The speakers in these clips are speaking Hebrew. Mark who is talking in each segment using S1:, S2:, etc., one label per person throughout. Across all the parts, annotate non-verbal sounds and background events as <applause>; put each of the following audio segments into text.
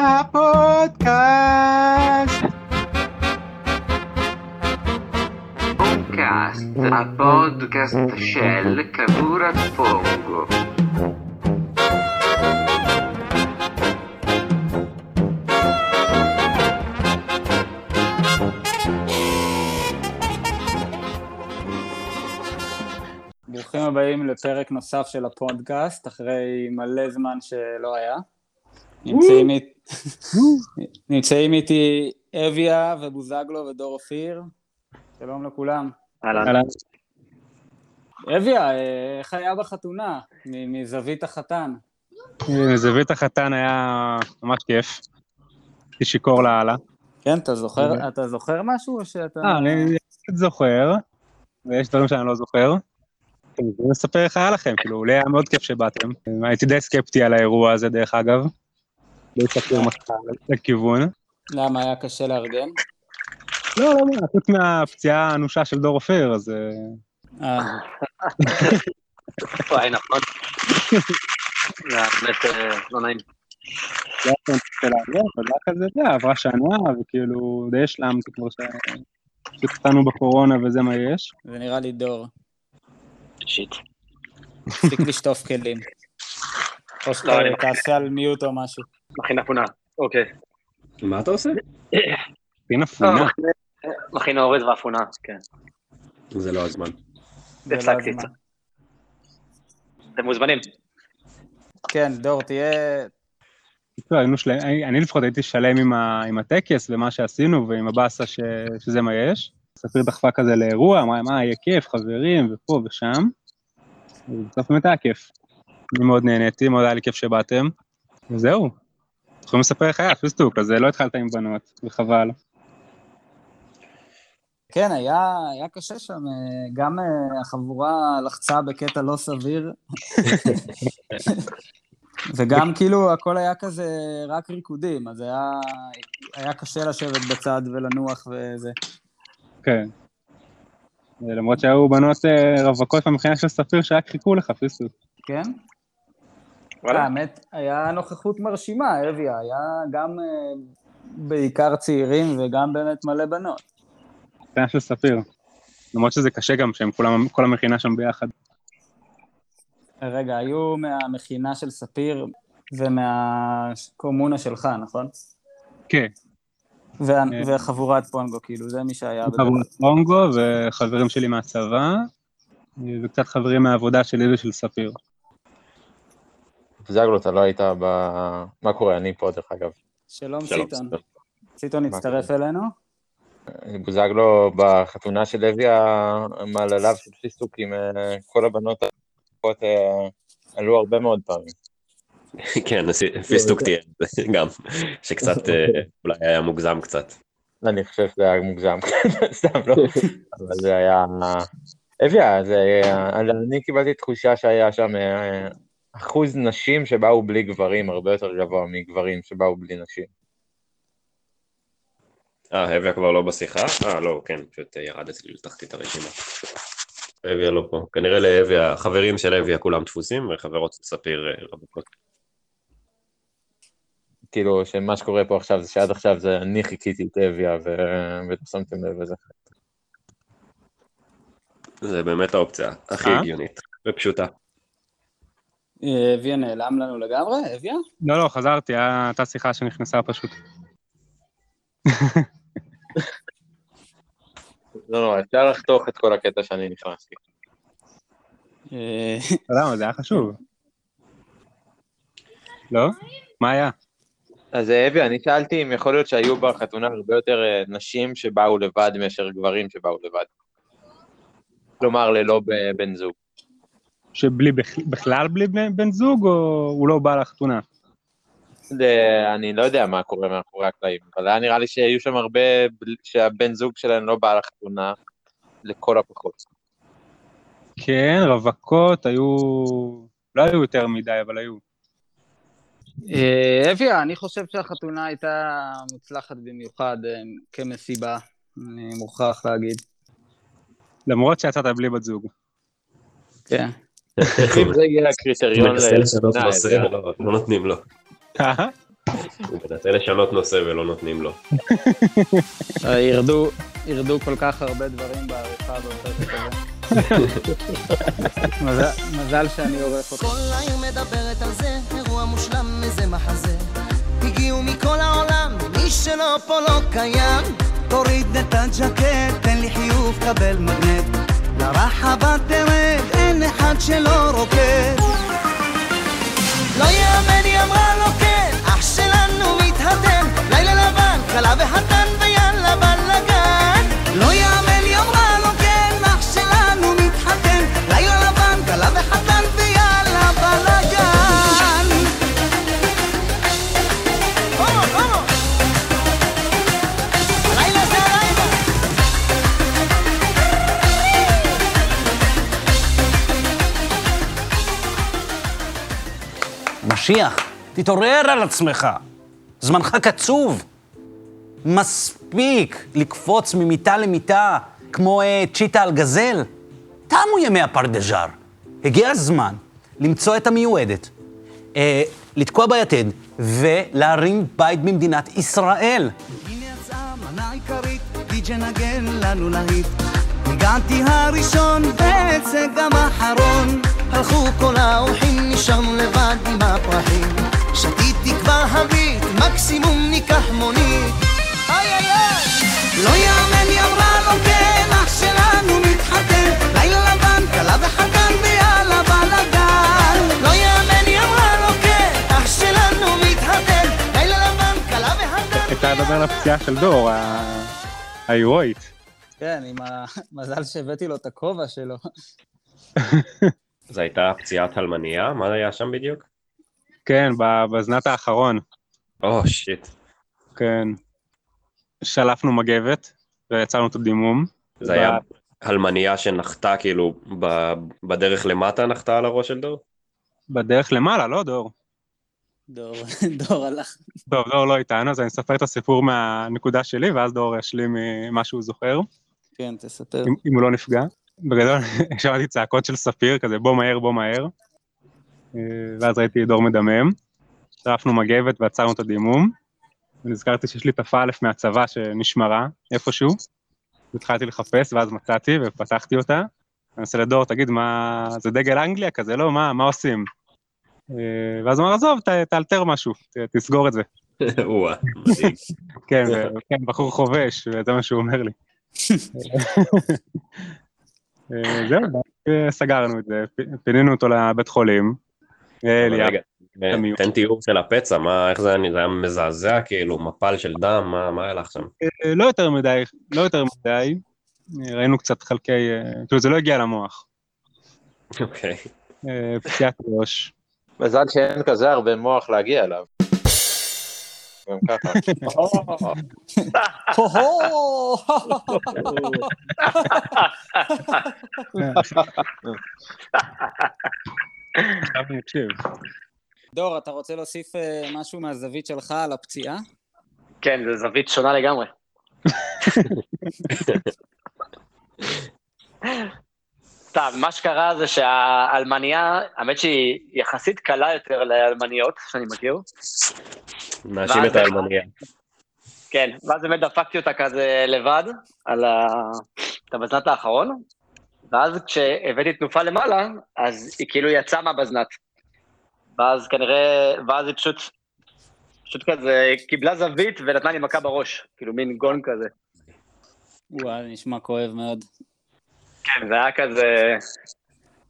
S1: הפודקאסט.
S2: Podcast, הפודקאסט של כדורת פונגו.
S3: ברוכים הבאים לפרק נוסף של הפודקאסט, אחרי מלא זמן שלא היה. נמצאים. <laughs> נמצאים איתי אביה ובוזגלו ודור אופיר. שלום לכולם.
S4: אהלן.
S3: אביה, אה, איך היה בחתונה? מזווית החתן.
S4: זווית החתן היה ממש כיף. הייתי שיכור לאללה.
S3: כן, אתה זוכר,
S4: אוקיי.
S3: אתה זוכר משהו או שאתה...
S4: אה, אני קצת זוכר, ויש דברים שאני לא זוכר. אני אספר איך היה לכם, כאילו, לי היה מאוד כיף שבאתם. הייתי די סקפטי על האירוע הזה, דרך אגב. לא הסתכל מסע לכיוון.
S3: למה היה קשה לארגן?
S4: לא, לא, לא, חוץ מהפציעה האנושה של דור אופיר, אז... אה,
S3: אה,
S5: וואי, נכון. זה באמת אה, לא נעים.
S4: לא היה קשה לארגן, אבל רק על זה, אתה יודע, עברה שנה, וכאילו, די השלמתי כבר ש- שקטענו בקורונה וזה מה יש.
S3: זה נראה לי דור.
S5: שיט.
S3: תפסיק לשטוף כלים. או שאתה
S5: לא,
S3: תעשה על מיוט או משהו.
S5: מכין אפונה. אוקיי.
S1: מה אתה עושה?
S4: פינה
S5: לא,
S4: פונה.
S5: מכין אורז ואפונה, כן.
S1: זה לא הזמן.
S3: זה לא
S5: הפסקתי. את אתם מוזמנים.
S3: כן, דור, תהיה...
S4: לא. אני לפחות הייתי שלם עם, הטקס ומה שעשינו ועם הבאסה ש... שזה מה יש. ספיר דחפה כזה לאירוע, אמרה, מה, יהיה כיף, חברים, ופה ושם. ובסוף באמת היה כיף. אני מאוד נהניתי, מאוד היה לי כיף שבאתם. וזהו. יכולים לספר איך היה, פיסטוק, אז לא התחלת עם בנות, וחבל.
S3: כן, היה, היה קשה שם, אה, גם אה, החבורה לחצה בקטע לא סביר, <laughs> וגם כאילו הכל היה כזה רק ריקודים, אז היה, היה קשה לשבת בצד ולנוח וזה.
S4: כן. למרות שהיו בנות אה, רווקות במכינה של ספיר שרק חיכו לך, פיסטוק.
S3: כן?
S5: וואלה.
S3: האמת, היה נוכחות מרשימה, אביה, היה גם אה, בעיקר צעירים וגם באמת מלא בנות.
S4: מכינה של ספיר. למרות שזה קשה גם שהם כולם, כל המכינה שם ביחד.
S3: רגע, היו מהמכינה של ספיר ומהקומונה שלך, נכון?
S4: כן. אה.
S3: וחבורת פונגו, כאילו, זה מי שהיה.
S4: חבורת קונגו וחברים שלי מהצבא, וקצת חברים מהעבודה שלי ושל ספיר.
S6: זגלו, אתה לא היית ב... מה קורה? אני פה, דרך אגב.
S3: שלום, סיטון.
S1: סיטון.
S3: הצטרף אלינו.
S6: בוזגלו בחתונה של לוי המעלליו של פיסטוק עם אה, כל הבנות היפות אה, עלו הרבה מאוד פעמים. <laughs>
S1: כן, פיסטוק תהיה <laughs> גם, שקצת אה, אולי היה מוגזם קצת.
S6: אני חושב שזה היה מוגזם, <laughs> סתם לא, אבל זה היה... אביה. אני קיבלתי תחושה שהיה שם אחוז נשים שבאו בלי גברים הרבה יותר גבוה מגברים שבאו בלי נשים.
S1: אה, אביה כבר לא בשיחה? אה, לא, כן, פשוט אה, ירד אצלי לתחתית הרשימה. אביה לא פה. כנראה לאביה, החברים של אביה כולם דפוסים, וחברות של ספיר אה, רווקות.
S6: כאילו, שמה שקורה פה עכשיו זה שעד עכשיו זה אני חיכיתי את אביה ו... ולא שמתם לב לזה.
S1: זה באמת האופציה הכי
S4: אה?
S1: הגיונית ופשוטה.
S3: אביה נעלם לנו לגמרי, אביה?
S4: לא, לא, חזרתי, הייתה שיחה שנכנסה פשוט.
S6: לא, לא, אפשר לחתוך את כל הקטע שאני נכנסתי.
S3: אה,
S4: למה? זה היה חשוב. לא? מה היה?
S6: אז אה, אבי, אני שאלתי אם יכול להיות שהיו בחתונה הרבה יותר אה, נשים שבאו לבד מאשר גברים שבאו לבד. כלומר, ללא בן זוג.
S4: שבלי, בכ- בכלל בלי בן זוג, או הוא לא בא לחתונה?
S6: זה- אני לא יודע מה קורה מאחורי הקלעים, אבל היה נראה לי שהיו שם הרבה שהבן זוג שלהם לא בא לחתונה לכל הפחות.
S4: כן, רווקות היו... לא היו יותר מדי, אבל היו.
S3: אביה, אני חושב שהחתונה הייתה מוצלחת במיוחד אה, כמסיבה, אני מוכרח להגיד.
S4: למרות שיצאת בלי בת זוג.
S3: כן.
S6: אם זה יהיה הקריטריון
S1: מנסה לשנות נושא,
S6: אבי,
S1: לא לא נותנים לו. הוא מנסה לשנות נושא ולא נותנים לו.
S3: אה, ירדו, ירדו כל כך הרבה דברים בעריכה בפרק הזה. <laughs> מזל- שאני עורך אותו.
S7: כל העיר מדברת על זה, אירוע מושלם איזה מחזה. הגיעו מכל העולם, מי שלא פה לא קיים. תוריד את הג'קט, תן לי חיוך, קבל מגנט. לרחבה תרד, אין אחד שלא רוקד. לא יאמן, היא אמרה לו כן, אח שלנו מתהדר. לילה לבן, כלה וחתן ויאללה
S8: משיח, תתעורר על עצמך. זמנך קצוב. מספיק לקפוץ ממיטה למיטה כמו אה, צ'יטה על גזל. תמו ימי הפרדז'ר. הגיע הזמן למצוא את המיועדת, אה, לתקוע ביתד ולהרים בית במדינת ישראל.
S7: הנה יצאה מנה עיקרית, די.ג'י נגן לנו להיט. הגעתי הראשון ואצא גם האחרון. הלכו כל האורחים, נשארנו לבד עם הפרחים. שתיתי כבר הביט, מקסימום ניקח מונית. איי איי איי! לא יאמן, היא אמרה לו כן, אח שלנו מתחתן. לילה לבן, כלה וחתן ויאללה בלאגן. לא יאמן, היא אמרה לו כן, אח שלנו מתחתן. לילה לבן, כלה וחתן.
S4: אפשר לדבר על הפציעה של דור, ה- ההירואית.
S3: כן, עם המזל <laughs> שהבאתי לו את הכובע שלו. <laughs>
S1: זו הייתה פציעת אלמניה? מה היה שם בדיוק?
S4: כן, בזנת האחרון,
S1: או, שיט.
S4: כן. שלפנו מגבת ויצרנו את הדימום.
S1: זה היה אלמניה שנחתה כאילו ב- בדרך למטה נחתה על הראש של דור?
S4: בדרך למעלה, לא דור?
S3: דור, <laughs> דור הלך.
S4: טוב, דור לא איתנו, אז אני אספר את הסיפור מהנקודה שלי, ואז דור ישלים ממה שהוא זוכר,
S3: כן, תספר.
S4: אם, אם הוא לא נפגע. בגדול, <laughs> שמעתי צעקות של ספיר, כזה בוא מהר, בוא מהר. אה, ואז ראיתי דור מדמם. שרפנו מגבת ועצרנו את הדימום. ונזכרתי שיש לי את הפאלף מהצבא שנשמרה איפשהו. התחלתי לחפש, ואז מצאתי ופתחתי אותה. אני מנסה לדור, תגיד, מה... זה דגל אנגליה כזה, לא? מה, מה עושים? אה, ואז הוא אמר, עזוב, ת, תאלתר משהו, תסגור את זה. <laughs> כן, כן, בחור חובש, וזה מה שהוא אומר לי. אה, <laughs> זהו, ואז סגרנו את זה, פינינו אותו לבית חולים. אה,
S1: רגע. תן תיאור של הפצע, מה, איך זה היה, זה היה מזעזע כאילו, מפל של דם, מה, מה היה לך שם?
S4: אה, לא יותר מדי, לא יותר מדי, אה, ראינו קצת חלקי, אה, כאילו זה לא הגיע למוח,
S1: אוקיי.
S4: אה, פציעת ראש.
S6: מזל שאין כזה הרבה מוח להגיע אליו. גם ככה.
S3: הו-הו!
S4: עכשיו אני אקשיב.
S3: דור, אתה רוצה להוסיף אה, משהו מהזווית שלך על הפציעה?
S5: כן, זו זווית שונה לגמרי. <laughs> סתם, מה שקרה זה שהאלמניה, האמת שהיא יחסית קלה יותר לאלמניות שאני מכיר.
S1: נאשים
S5: ואז-
S1: את האלמניה.
S5: כן, ואז באמת דפקתי אותה כזה לבד, על ה... את הבזנת האחרון, ואז כשהבאתי תנופה למעלה, אז היא כאילו יצאה מהבזנת. ואז כנראה, ואז היא פשוט, פשוט כזה קיבלה זווית ונתנה לי מכה בראש, כאילו מין גון כזה.
S3: וואי, נשמע כואב מאוד.
S5: כן, זה היה כזה...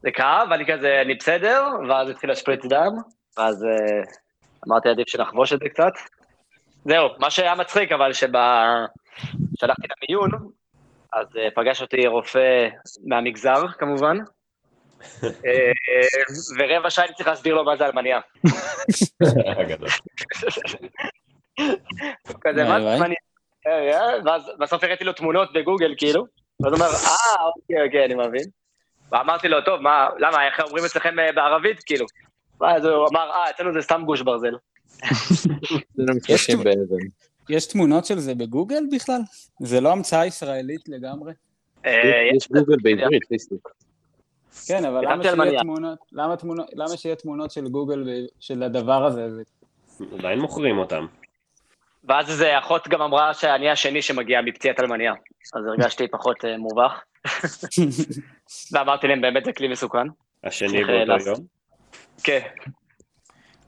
S5: זה כאב, ואני כזה, אני בסדר, ואז התחיל להשפריץ דם, ואז אה, אמרתי עדיף שנחבוש את זה קצת. זהו, מה שהיה מצחיק, אבל ששלחתי למיון, אז אה, פגש אותי רופא מהמגזר, כמובן, <laughs> אה, ורבע שעה אני צריך להסביר לו מה זה אלמניה. <laughs> כזה, מה זה
S3: וואי.
S5: אלמניה? ואז בסוף הראיתי לו תמונות בגוגל, כאילו, ואז הוא אומר, אה, אוקיי, אוקיי, אני מבין. ואמרתי לו, טוב, מה, למה, איך אומרים אצלכם אה, בערבית, כאילו? ואז הוא אמר, אה, אצלנו זה סתם גוש ברזל. <laughs>
S6: באבן.
S3: יש תמונות של זה בגוגל בכלל? זה לא המצאה ישראלית לגמרי?
S5: אה,
S6: יש גוגל בעברית, פייסבוק.
S3: כן, אבל למה שיהיה. תמונות, למה תמונות, למה שיהיה תמונות של גוגל של הדבר הזה? זה
S1: עדיין מוכרים אותם.
S5: ואז איזה אחות גם אמרה שאני השני שמגיע מפציעת אלמניה, אז הרגשתי פחות אה, מובך. <laughs> ואמרתי להם, באמת זה כלי מסוכן.
S1: השני באותו
S5: לעשות.
S1: יום?
S5: כן.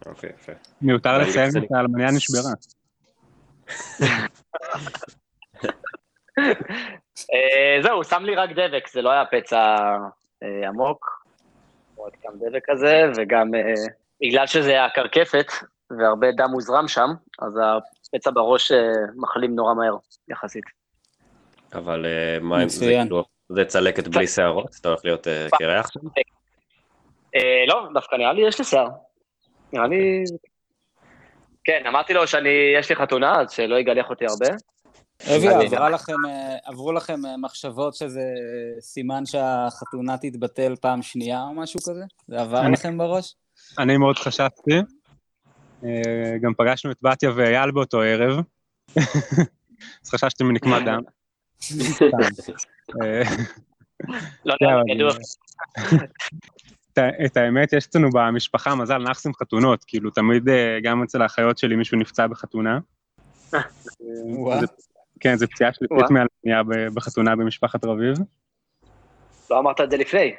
S1: אוקיי, יפה.
S4: מיותר לציין
S1: זה-
S4: שהאלמניה נשברה. <laughs>
S5: אה, זהו, הוא שם לי רק דבק, זה לא היה פצע אה, עמוק, רק גם דבק כזה, וגם אה, בגלל שזה היה קרקפת והרבה דם הוזרם שם, אז הפצע בראש אה, מחלים נורא מהר, יחסית.
S1: אבל אה, מה אם זה. כאילו, זה צלקת בלי שערות? אתה הולך להיות אה, קרח
S5: לא, דווקא נראה לי יש לי שיער. נראה לי... כן, אמרתי לו שאני, יש לי חתונה, אז שלא יגלח אותי הרבה.
S3: אבי, עברו לכם מחשבות שזה סימן שהחתונה תתבטל פעם שנייה או משהו כזה? זה עבר לכם בראש?
S4: אני מאוד חשבתי. אה, גם פגשנו את בתיה ואייל באותו ערב. אז חששתי מנקמת דם. אה,
S5: לא, לא.
S4: את האמת, יש אצלנו במשפחה מזל נאחסים חתונות, כאילו תמיד אה, גם אצל האחיות שלי מישהו נפצע בחתונה. כן, זו פציעה שלישית ב- בחתונה במשפחת רביב.
S5: לא אמרת את זה לפני.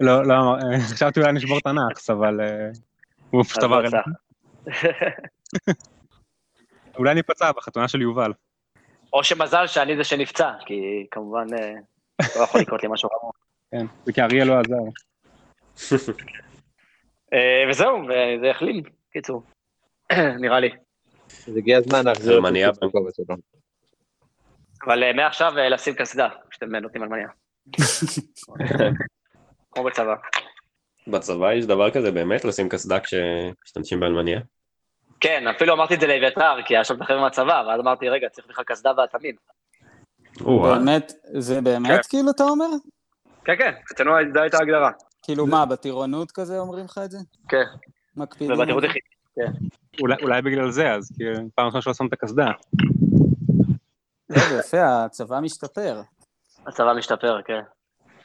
S4: לא, לא, חשבתי אולי נשבור את הנאחס, אבל הוא פשוט עבר אליי. <laughs> אולי אני אפצע בחתונה של יובל.
S5: או שמזל שאני זה שנפצע, כי כמובן אה, לא יכול לקרות לי משהו חמור. <laughs>
S4: כן, זה כי אריה לא עזר. <laughs>
S5: אה, וזהו, וזה החלים, קיצור. <coughs> נראה לי.
S6: אז הגיע הזמן להחזיר את בכובע שלו.
S5: אבל אה, מעכשיו לשים קסדה, כשאתם נותנים אלמניה. כמו בצבא.
S1: בצבא יש דבר כזה באמת? לשים קסדה כשמשתמשים באלמניה?
S5: כן, אפילו אמרתי את זה לאביתר, כי היה שם את החבר'ה מהצבא, ואז אמרתי, רגע, צריך בכלל קסדה ואטמים.
S1: או-אה.
S3: באמת, זה באמת כאילו אתה אומר?
S5: כן, כן, אצלנו זו הייתה ההגדרה.
S3: כאילו מה, בטירונות כזה אומרים לך את זה?
S5: כן,
S3: מקפידים? זה?
S5: יחיד.
S4: אולי- אולי בגלל זה, אז כי פעם ראשונה שלא שם את הקסדה.
S3: לא, זה יפה, הצבא משתפר.
S5: הצבא משתפר, כן.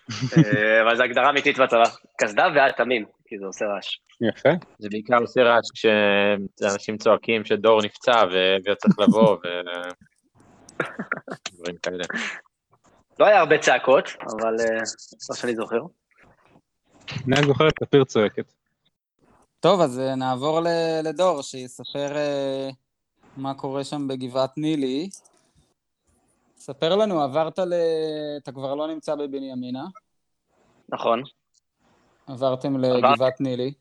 S5: <laughs> אה, אבל זו הגדרה אמיתית בצבא. קסדה ואטמים, כי זה עושה רעש.
S4: יפה.
S6: זה בעיקר עושה רעש כשאנשים צועקים שדור נפצע וצריך לבוא ו... <laughs> דברים כאלה.
S5: לא היה הרבה צעקות, אבל אה, מה שאני זוכר.
S4: אני רק זוכר את ספיר צועקת.
S3: טוב, אז אה, נעבור לדור, שיספר אה, מה קורה שם בגבעת נילי. ספר לנו, עברת ל... אתה כבר לא נמצא בבנימינה,
S5: נכון.
S3: עברתם לגבעת נילי,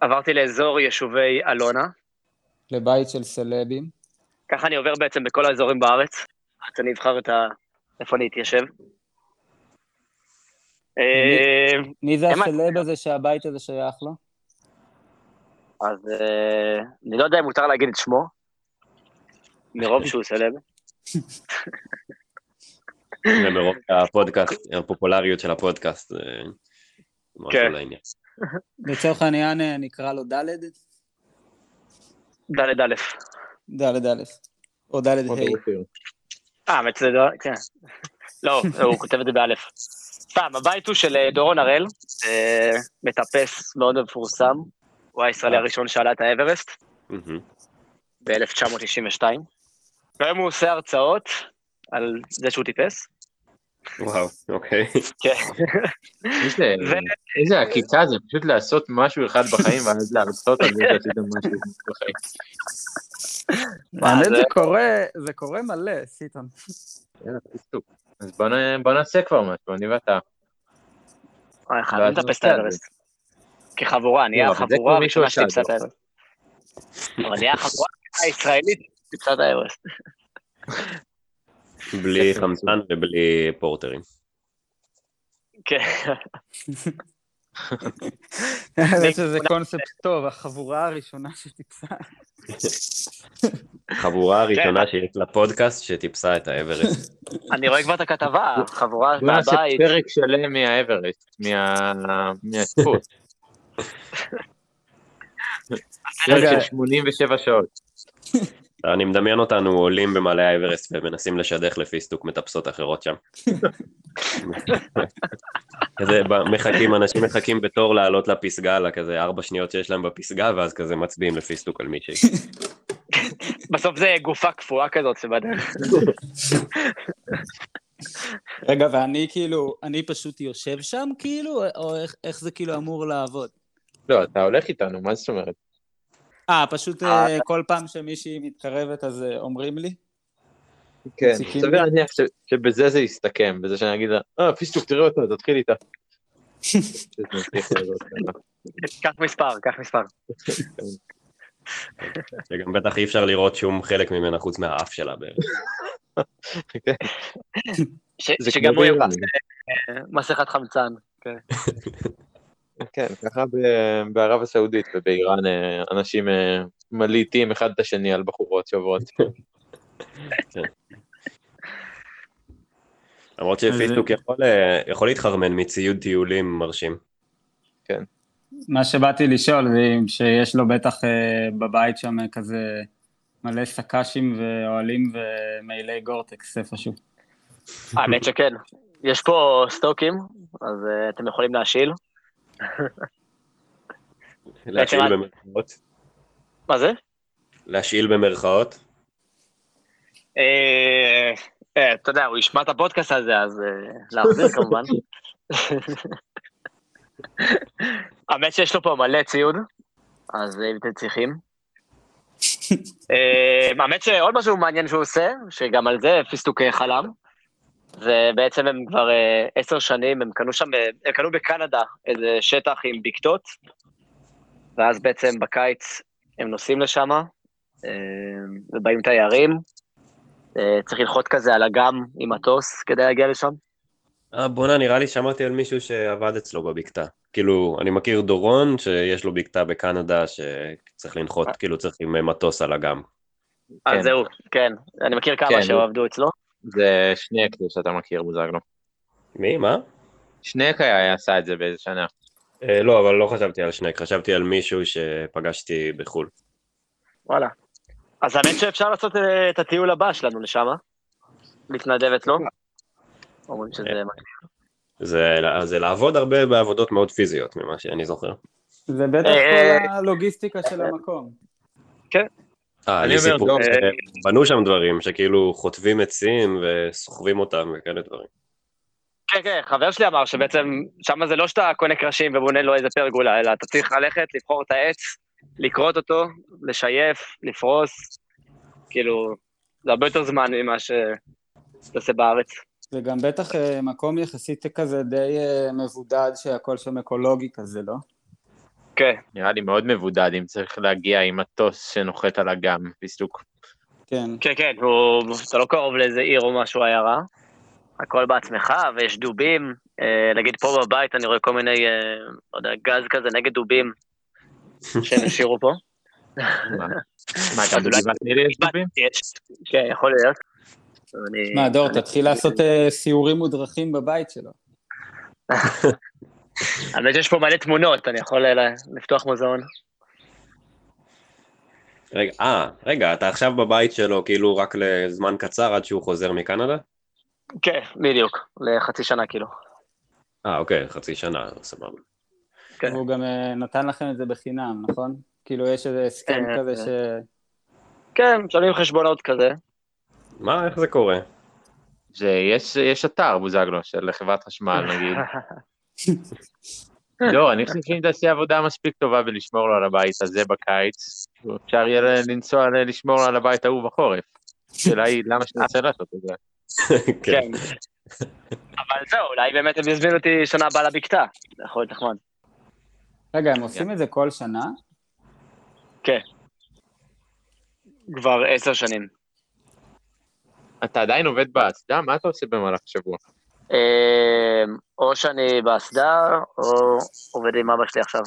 S5: עברתי לאזור יישובי אלונה.
S3: לבית של סלבים.
S5: ככה אני עובר בעצם בכל האזורים בארץ, עד שאני אבחר את ה... איפה אני אתיישב. אה,
S3: מי זה הסלב הזה שהבית הזה שייך לו?
S5: אז אה, אני לא יודע אם מותר להגיד את שמו, מרוב שהוא סלב.
S1: ומרוב הפודקאסט, הפופולריות של הפודקאסט, זה משהו
S5: כן.
S1: לעניין.
S3: לצורך העניין אה, נקרא לו ד'?
S5: ד' א'.
S3: ד' א', או ד' ה'.
S5: אה, לא... כן. לא, הוא כותב את זה באלף. סתם, הבית הוא של אה, דורון הראל, אה, מטפס מאוד מפורסם. הוא הישראלי הראשון שעלה את האברסט
S1: מהמם.
S5: ב-1992. והיום הוא עושה הרצאות על זה שהוא טיפס.
S1: וואו, אוקיי.
S5: כן. <laughs>
S6: איזה- עקיצה זה, פשוט לעשות משהו אחד בחיים ואז להרצות על זה שעשיתם משהו בחיים.
S3: האמת
S5: זה-
S3: זה קורה, זה קורה מלא, סיטון.
S6: אז בוא נעשה כבר משהו, אני ואתה.
S5: אה, חייבים
S6: ואז
S5: לטפס את האברסט. כחבורה, נהיה
S6: לא,
S5: החבורה הראשונה
S6: עשה את
S5: שטיפסה את
S6: זה.
S5: האברסט. אבל נהיה החבורה הישראלית שטיפסה את האברסט.
S1: בלי חמצן ובלי פורטרים.
S5: כן.
S3: האמת שזה קונספט טוב, החבורה הראשונה שטיפסה.
S1: חבורה הראשונה. שיש לה פודקאסט שטיפסה את האברסט.
S5: אני רואה כבר את הכתבה, חבורה מהבית.
S6: פרק שלם מהאברסט, מה- מהצפות. <laughs> פרק
S3: רגע.
S6: של 87 שעות.
S1: אני מדמיין אותנו עולים במעלה האברסט ומנסים לשדך לפיסטוק מטפסות אחרות שם. כזה מחכים, אנשים מחכים בתור לעלות לפסגה, לכזה ארבע שניות שיש להם בפסגה, ואז כזה מצביעים לפיסטוק על מישהי.
S5: בסוף זה גופה קפואה כזאת שבדרך.
S3: רגע, ואני כאילו, אני פשוט יושב שם כאילו, או איך, איך זה כאילו אמור לעבוד?
S6: לא, אתה הולך איתנו, מה זאת אומרת?
S3: אה, פשוט
S5: אה,
S3: אה, כל פעם שמישהי מתקרבת אז אה, אומרים לי?
S6: כן, סביר להניח שבזה זה יסתכם, בזה שאני אגיד לה, אה, פיסטוק, תראה אותה, תתחיל איתה. <laughs>
S5: קח מספר, קח מספר.
S1: וגם בטח אי אפשר לראות שום חלק ממנה חוץ מהאף שלה בערך.
S6: זה
S5: שגם הוא אה, מסכת חמצן. <laughs> כן.
S6: כן, ככה ב- בערב הסעודית ובאיראן אה, אנשים אה, מלהיטים אחד את השני על בחורות שעוברות.
S1: למרות שפיסטוק יכול, אה, יכול להתחרמן מציוד טיולים מרשים.
S3: מה שבאתי לשאול זה אם שיש לו בטח אה, בבית שם כזה מלא סק"שים ואוהלים ומעילי גורטקס איפשהו.
S5: האמת שכן. יש פה סטוקים, אז אה, אתם יכולים להשיל. <laughs>
S1: להשאיל במרכאות.
S5: מה זה?
S1: להשאיל במרכאות.
S5: אה, אה, אתה יודע, הוא ישמע את הפודקאסט הזה, אז אה, להחזיר <laughs> כמובן. האמת שיש לו פה מלא ציוד, אז אם אתם צריכים. <laughs> האמת שעוד משהו מעניין שהוא עושה, שגם על זה פיסטוק חלם, ובעצם הם כבר אה, עשר שנים, הם קנו שם, אה, הם קנו בקנדה איזה שטח עם בקתות, ואז בעצם בקיץ הם נוסעים לשם, ובאים תיירים, אה, צריך לנחות כזה על אגם עם מטוס כדי להגיע לשם.
S1: אה, בואנה, נראה לי שמעתי על מישהו שעבד אצלו בבקתה. כאילו, אני מכיר דורון שיש לו בקתה בקנדה שצריך לנחות, כאילו צריך עם מטוס על אגם.
S5: אז
S6: כן.
S5: זהו, כן. אני מכיר כמה
S6: כן,
S5: שעבדו אצלו.
S6: זה שנק שאתה מכיר, בוזגלו.
S1: מי? מה?
S6: שנק היה עשה את זה באיזה שנה.
S1: אה, לא, אבל לא חשבתי על שנק, חשבתי על מישהו שפגשתי בחו"ל.
S5: וואלה. אז האמת שאפשר לעשות אה, את הטיול הבא שלנו לשם, להתנדב אצלו. אומרים שזה...
S1: כן. זה, זה לעבוד הרבה בעבודות מאוד פיזיות, ממה שאני זוכר.
S3: זה בטח
S5: אה,
S3: כל הלוגיסטיקה של המקום.
S1: אה,
S6: אני אומר,
S1: סיפור, בנו שם דברים שכאילו חוטבים עצים וסוחבים אותם וכאלה דברים.
S5: כן, כן, חבר שלי אמר שבעצם שם זה לא שאתה קונה קרשים ובונה לו איזה פרגולה, אלא אתה צריך ללכת, לבחור את העץ, לכרות אותו, לשייף, לפרוס, כאילו, זה הרבה יותר זמן ממה שאתה עושה בארץ.
S3: זה גם בטח אה, מקום יחסית כזה די אה, מבודד שהכל שם אקולוגי כזה, לא?
S5: כן,
S6: נראה לי מאוד מבודד אם צריך להגיע עם מטוס שנוחת על אגם, פיסטוק.
S3: כן.
S5: כן, כן, הוא, אתה לא קרוב לאיזה עיר או משהו עיירה, הכל בעצמך, ויש דובים, אה, נגיד פה בבית אני רואה כל מיני, אה, לא יודע, גז כזה נגד דובים שהם השאירו פה.
S6: מה, גם בגבעת נילי יש דובים?
S5: כן, יכול להיות. אני-
S3: מה, דור, תתחיל לעשות אה, סיורים מודרכים בבית שלו. <laughs>
S5: האמת שיש פה מלא תמונות, אני יכול אה, לפתוח מוזיאון.
S1: רגע, אה, רגע, אתה עכשיו בבית שלו כאילו רק לזמן קצר עד שהוא חוזר מקנדה?
S5: כן, בדיוק, לחצי שנה כאילו.
S1: אה, אוקיי, חצי שנה, סבבה.
S5: כן.
S3: והוא גם אה, נתן לכם את זה בחינם, נכון? כאילו יש איזה הסכם
S5: אה,
S3: כזה ש...
S5: כן, משלמים חשבונות כזה.
S1: מה, איך זה קורה?
S6: שיש יש אתר, בוזגלו, של חברת חשמל, נגיד. <laughs> <laughs> לא, אני חושב שאם תעשי עבודה מספיק טובה בלשמור לו על הבית הזה בקיץ, אפשר יהיה לנסוע לשמור על הבית ההוא בחורף. השאלה היא, למה שנרצה לעשות את זה? <laughs>
S1: כן.
S5: כן. אבל זהו, אולי באמת הם יזמינו אותי שנה הבאה לבקתה, זה יכול להיות נחמד.
S3: רגע, הם עושים את זה כל שנה?
S5: כבר עשר שנים.
S6: אתה עדיין עובד באסדה? מה אתה עושה במהלך השבוע?
S5: אה, או שאני באסדה, או עובד עם אבא שלי עכשיו.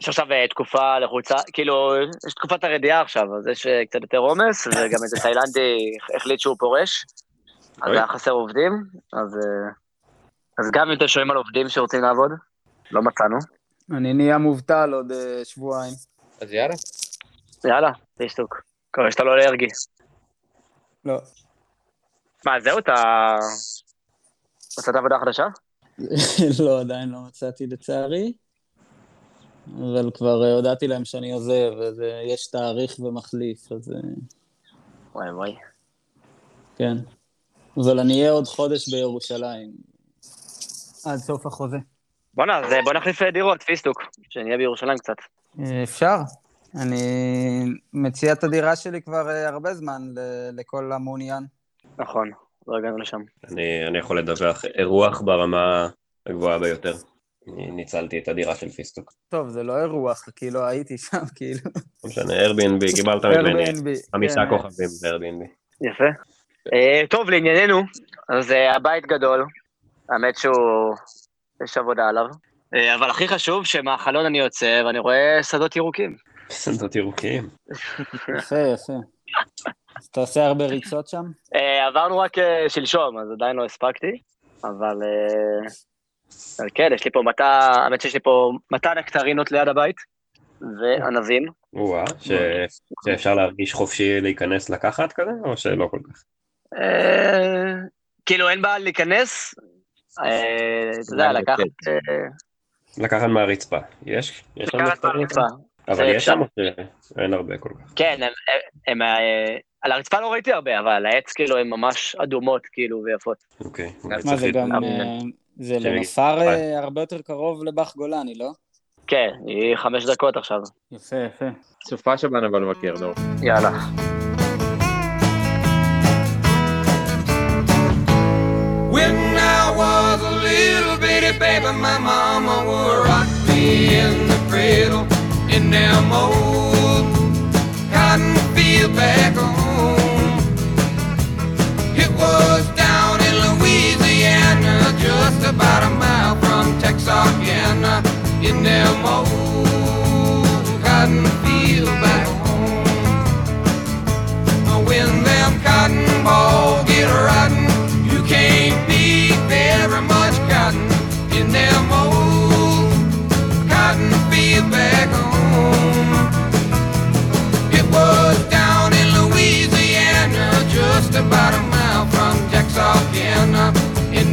S5: יש עכשיו אה, תקופה לחוצה, כאילו, יש תקופת הרדיעה עכשיו, אז יש אה, קצת יותר עומס, וגם איזה תאילנדי החליט שהוא פורש, אז. היה חסר עובדים, אז, אה, אז גם אם אתם שומעים על עובדים שרוצים לעבוד, לא מצאנו.
S3: אני נהיה מובטל עוד שבועיים.
S6: אז יאללה.
S5: יאללה, פיסטוק. מקווה שאתה לא אלרגי.
S3: לא.
S5: מה, זהו, אתה... מצאת עבודה חדשה? <laughs>
S3: לא, עדיין לא מצאתי לצערי. אבל כבר אה, הודעתי להם שאני עוזב, ויש תאריך ומחליף, אז אה,
S5: וואי וואי.
S3: כן. אבל אני אהיה עוד חודש בירושלים. עד סוף החוזה.
S5: בואנה, אז אה, בוא נחליף אה, דירות, פיסטוק. שנהיה בירושלים קצת.
S3: אה, אפשר. אני מציע את הדירה שלי כבר אה, הרבה זמן לכל המעוניין.
S5: נכון, לא הגענו לשם.
S1: אני, אני יכול לדווח אירוח ברמה הגבוהה ביותר. ניצלתי את הדירה של פיסטוק.
S3: טוב, זה לא אירוח, כאילו הייתי שם, כאילו.
S1: לא משנה, Airbnb, קיבלת ממני חמישה
S3: כן.
S1: כוכבים ב-Airbnb.
S5: יפה. אה, טוב, לענייננו, אז אה, הבית גדול, האמת שהוא, יש עבודה עליו. אה, אבל הכי חשוב, שמהחלון אני יוצא ואני רואה שדות ירוקים.
S1: שדות ירוקים.
S3: יפה, יפה. אז אתה עושה הרבה ריצות שם?
S5: אה, עברנו רק אה, שלשום, אז עדיין לא הספקתי, אבל... אה, אבל כן, יש לי פה מטע, האמת שיש לי פה מטע נקטרינות ליד הבית, וענבים.
S1: ש... שאפשר להרגיש חופשי להיכנס לקחת כזה, או שלא כל כך?
S5: כאילו אין בעיה להיכנס, אתה יודע, לקחת... אה,
S1: לקחת מהרצפה. יש?
S5: לקחת? מהרצפה.
S1: אבל יש. שם או שאין הרבה כל כך?
S5: כן, הם, הם, אה, על הרצפה לא ראיתי הרבה, אבל על העץ כאילו הן ממש אדומות כאילו ויפות.
S1: אוקיי.
S3: מה
S1: צריך
S3: זה גם... אה, זה. לנופר אה, הרבה יותר קרוב לבח גולני, לא?
S5: כן, היא חמש דקות עכשיו.
S3: יפה, יפה.
S6: סופה שבן אבל מכיר, לא.
S5: יאללה.
S7: When I was a little bitty baby, my mama would rock me in the cradle in them old cotton field back home. It was down in Louisiana, just about a mile from Texarkana, in them old cotton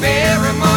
S7: very much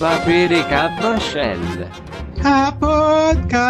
S2: נמשיך בפרק הבא של
S4: הפודקאסט!